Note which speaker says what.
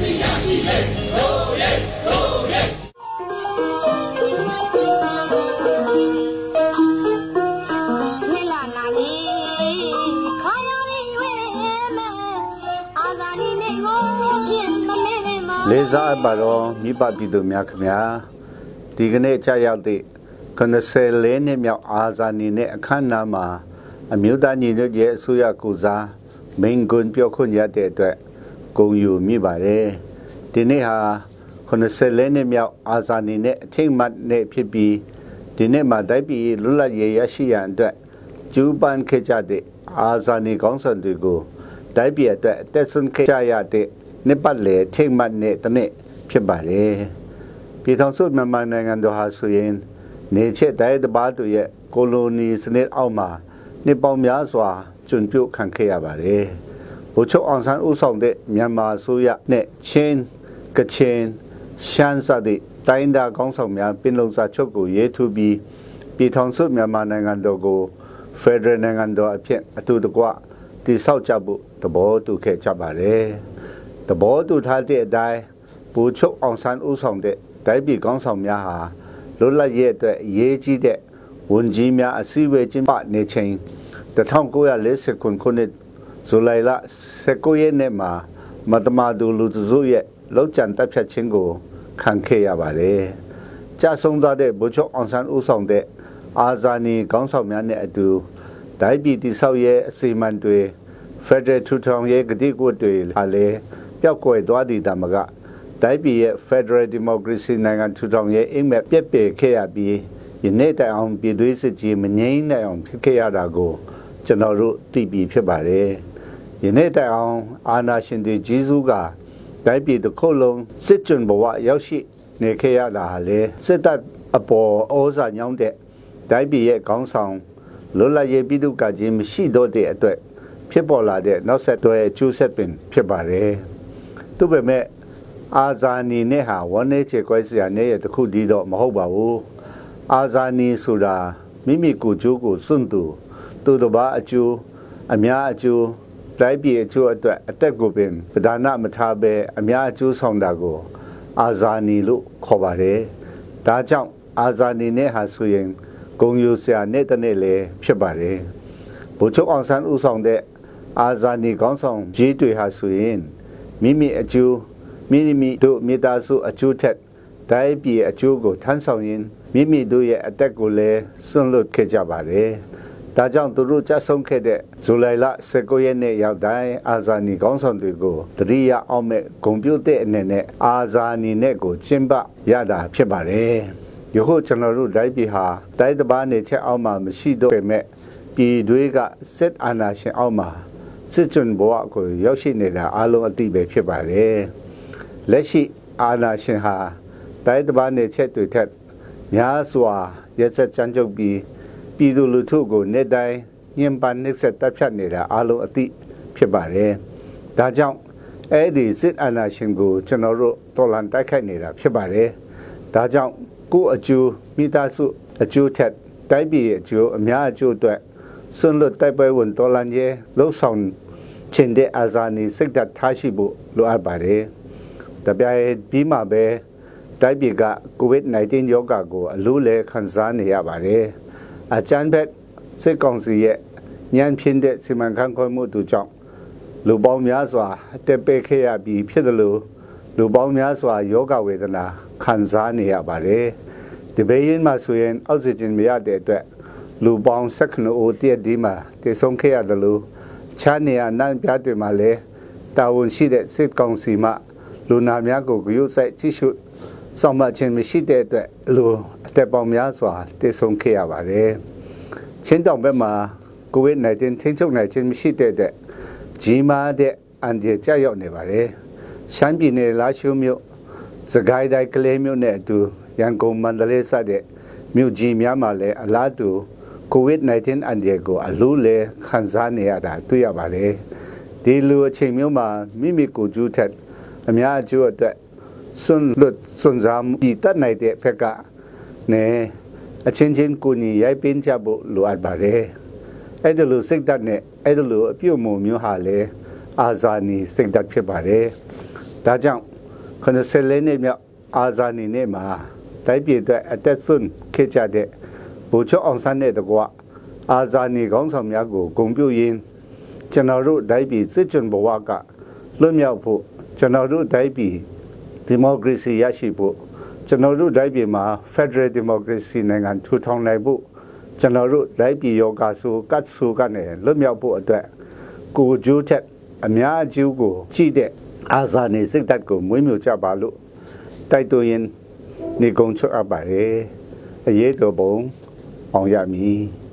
Speaker 1: စီရရှိလေရိုးရဲရိုးရဲ
Speaker 2: ဝိလာနာနေခါရရင်ရွေးမယ်အာဇာနည်နေကိုဖြစ်မလဲမ
Speaker 3: လေးစားပါတော့မိဘပြည်သူများခင်ဗျာဒီကနေ့ကြာရောက်တဲ့94နှစ်မြောက်အာဇာနည်နဲ့အခမ်းအနားမှာအမျိုးသားညီညွတ်ရေးအစိုးရကူစားမင်းကွန်းပြောခွင့်ရတဲ့အတွက် ဂုဏ်ယူမိပါတယ်ဒီနေ့ဟာ94နှစ်မြောက်အာဇာနည်နဲ့အထိတ်မှတ်နဲ့ဖြစ်ပြီးဒီနေ့မှာတိုက်ပြည်လွတ်လပ်ရေးရရှိရန်အတွက်ကျူးပန်းခဲ့ကြတဲ့အာဇာနည်ကောင်းဆောင်တွေကိုတိုက်ပြည်အတွက်အသက်ဆုံးခဲ့ကြရတဲ့နှစ်ပတ်လည်ထိတ်မှတ်နဲ့တနေ့ဖြစ်ပါတယ်ပြည်ထောင်စုမြန်မာနိုင်ငံတော်ဟာဆိုရင်နေချက်တိုင်းတပါးတို့ရဲ့ကိုလိုနီစနစ်အောက်မှာနှစ်ပေါင်းများစွာကျွံပြုတ်ခံခဲ့ရပါတယ်။ ဗိုလ်ချုပ်အောင်ဆန်းဦးဆောင်တဲ့မြန်မာအစိုးရနဲ့ချင်းကချင်ရှမ်းစသည့်တိုင်းဒါကောင်းဆောင်များပင်လုံစာချုပ်ကိုရေးထူပြီးပြည်ထောင်စုမြန်မာနိုင်ငံတော်ကိုဖက်ဒရယ်နိုင်ငံတော်အဖြစ်အတူတကွတည်ဆောက်ကြဖို့သဘောတူခဲ့ကြပါတယ်။သဘောတူထားတဲ့အတိုင်းဗိုလ်ချုပ်အောင်ဆန်းဦးဆောင်တဲ့တိုင်းပြည်ကောင်းဆောင်များဟာလွတ်လပ်ရေးအတွက်အရေးကြီးတဲ့ဝန်ကြီးများအစည်းအဝေးကျင်းပနေချိန်1940ခုနှစ် ဇူလိုင်လ19ရက်နေ့မှာမတမာဒူလူစုရဲ့လောက်ကျန်တပ်ဖြတ်ခြင်းကိုခံခဲ့ရပါတယ်။ကြာဆုံးသွားတဲ့ဗိုလ်ချုပ်အောင်ဆန်းဦးဆောင်တဲ့အာဇာနည်ခေါင်းဆောင်များနဲ့အတူဒိုင်ပြည်တိဆောက်ရဲ့အစီအမံတွေဖက်ဒရယ်ထူထောင်ရဲ့ဂတိကဝတ်တွေဟာလည်းပျောက်ကွယ်သွားသည်တမကတိုင်းပြည်ရဲ့ Federal Democracy နိုင်ငံထူထောင်ရေးအိမ်မက်ပြက်ပြယ်ခဲ့ရပြီးယနေ့တိုင်အောင်ပြည်သွေးစစ်ကြီးမငြိမ်းနိုင်အောင်ဖြစ်ခဲ့ရတာကိုကျွန်တော်တို့သိပြီးဖြစ်ပါတယ်။ ယနေ့တိုင်အောင်အာနာရှင်တွေဂျေဇုကတိုင်းပြည်တစ်ခုလုံးစစ်ကြွဘဝရောက်ရှိနေခဲ့ရတာဟာလေစစ်တပ်အပေါ်ဩဇာညောင်းတဲ့တိုင်းပြည်ရဲ့ခေါင်းဆောင်လွတ်လပ်ရေးပြည်သူ့ကကြီးမရှိတော့တဲ့အတွက်ဖြစ်ပေါ်လာတဲ့နောက်ဆက်တွဲအကျိုးဆက်ပင် ဖြစ်ပါတယ်။သူ့ပေမဲ့အာဇာနည်နဲ့ဟာဝန်းနေချေကွဲစရာနဲ့ရတခုတည်းတော့မဟုတ်ပါဘူးအာဇာနည်ဆိုတာမိမိကိုယ်ကျိုးကိုစွန့်သူသူတစ်ပါးအကျိုးအများအကျိုး တိုင်းပြည်အကျိုးအတွက်အသက်ကိုပင်ပဒါနမထားဘဲအများအကျိုးဆောင်တာကို အာဇာနည်လို့ခေါ်ပါတယ်ဒါကြောင့်အာဇာနည်နဲ့ဟာဆိုရင်ဂုံယူဆရာနဲ့တနေ့လည်းဖြစ်ပါတယ်ဗိုလ်ချုပ်အောင်ဆန်းဦးဆောင်တဲ့အာဇာနည်ကောင်းဆောင်ကြီးတွေဟာဆိုရင်မိမိအကျိုးမိမိတို့မိသားစုအကျိုးထက်တိုင်းပြည်အကျိုးကိုထမ်းဆောင်ရင်းမိမိတို့ရဲ့အသက်ကိုလည်းစွန့်လွတ်ခဲ့ကြပါတယ်။ ဒါကြောင့်သူတို့ကြဆုံးခဲ့တဲ့ဇူလိုင်လ19ရက်နေ့ရောက်တိုင်းအာဇာနည်ကောင်းဆောင်တွေကိုတတိယအောင်မဲ့ဂုံပြုတ်တဲ့အနေနဲ့အာဇာနည်နဲ့ကိုကျင်းပရတာဖြစ်ပါတယ်။ယခုကျွန်တော်တို့တိုင်းပြည်ဟာတိုင်းတပါးနေချက်အောက်မှာမရှိတော့ပေမဲ့ပြည်တွေကစစ်အာဏာရှင်အောက်မှာစစ်ကြွဘဝကိုရောက်ရှိနေတာအလုံးအသိပဲဖြစ်ပါတယ်။လက်ရှိအာဏာရှင်ဟာတိုင်းတပါးနေချက်တွေထက်များစွာရက်ဆက်ကြမ်းကြုတ်ပြီး ပြည်သူလူထုကိုနေ့တိုင်းညှဉ်းပန်းနှိပ်စက်တပ်ဖြတ်နေတာအလုံးအသိဖြစ်ပါတယ်။ဒါကြောင့်အဲ့ဒီစစ်အာဏာရှင်ကိုကျွန်တော်တို့တော်လန်တိုက်ခိုက်နေတာဖြစ်ပါတယ်။ဒါကြောင့်ကိုယ်အကျိုးမိသားစုအကျိုးထက်တိုင်းပြည်အကျိုးအများအကျိုးအတွက်ဆွန့်လွတ်တိုက်ပွဲဝင်တော်လန်ရဲ့လှုပ်ဆောင်ခြင်းတဲ့အာဇာနည်စိတ်ဓာတ်ထားရှိဖို့လိုအပ်ပါတယ်။တပြိုင်ပြီးမှပဲတိုက်ပြည်က COVID-19 ရောဂါကိုအလို့လဲခံစားနေရပါတယ်။ အချမ်းဘက်စစ်ကောင်စီရဲ့ညံပြင်းတဲ့စီမံခန့်ခွဲမှုတို့ကြောင့်လူပေါင်းများစွာတက်ပက်ခဲ့ရပြီးဖြစ်တယ်လို့လူပေါင်းများစွာယောဂဝေဒနာခံစားနေရပါတယ်။ဒီဘေးရင်မှာဆိုရင်အောက်ဆီဂျင်မရတဲ့အတွက်လူပေါင်း19ဦးတည့်ဒီမှာတည်ဆုံးခဲ့ရတယ်လို့ချားနေရနန်းပြတွေမှာလည်းတာဝန်ရှိတဲ့စစ်ကောင်စီမှလူနာများကိုဂရုစိုက်ကြည့်ရှု ဆောင်မခြင်းမရှိတဲ့အတွက်လူအသက်ပေါင်းများစွာတည်ဆုံခဲ့ရပါတယ်။ချင်းတောင်ဘက်မှာ COVID-19 ထိန်းချုပ်နိုင်ခြင်းမရှိတဲ့အတွက်ကြီးမားတဲ့အန်ဒီကြောက်ရောက်နေပါတယ်။ရှမ်းပြည်နယ်လာရှိုးမြို့စကိုင်းတိုင်းကလေးမြို့နဲ့အတူရန်ကုန်မန္တလေးစတဲ့မြို့ကြီးများမှာလည်းအလားတူ COVID-19 အန်ဒီကိုအလို့လဲခံစားနေရတာတွေ့ရပါတယ်။ဒီလိုအချိန်မျိုးမှာမိမိကိုယ်ကျူးထက်အများအကျိုးအတွက် စွန့်လွတ်စွန့်စားမှုတတ်နိုင်တဲ့ဖက်ကနဲအချင်းချင်းကိုညီရိုက်ပင်းကြဖို့လိုအပ်ပါတယ်အဲ့ဒါလိုစိတ်ဓာတ်နဲ့အဲ့ဒါလိုအပြုတ်မှုမျိုးဟာလေအာဇာနည်စိတ်ဓာတ်ဖြစ်ပါတယ်ဒဒါကြောင့်84နှစ်မြောက်အာဇာနည်နေ့မှာတိုက်ပြည်အတွက်အသက်ဆွန့်ခဲ့ကြတဲ့ဗိုလ်ချုပ်အောင်ဆန်းတဲ့တကွအာဇာနည်ခေါင်းဆောင်များကိုဂုဏ်ပြုရင်းကျွန်တော်တို့တိုက်ပြည်စစ်ကြွဘဝကလွတ်မြောက်ဖို့ကျွန်တော်တို့တိုက်ပြည် ဒီမိုကရေစီရရှိဖို့ကျွန်တော်တို့တိုက်ပြည်မှာ Federal Democracy နိုင်ငံထူထောင်နိုင်ဖို့ကျွန်တော်တို့တိုက်ပြည်ယောဂဆိုကတ်ဆိုကနေလွတ်မြောက်ဖို့အတွက်ကိုဂျိုးထက်အများအကျိုးကိုကြည့်တဲ့အာဇာနည်စိတ်ဓာတ်ကိုမွေးမြူကြပါလို့တိုက်တွန်းရင်နေကုံချွတ်အပ်ပါတယ်အရေးတော်ပုံအောင်ရမည်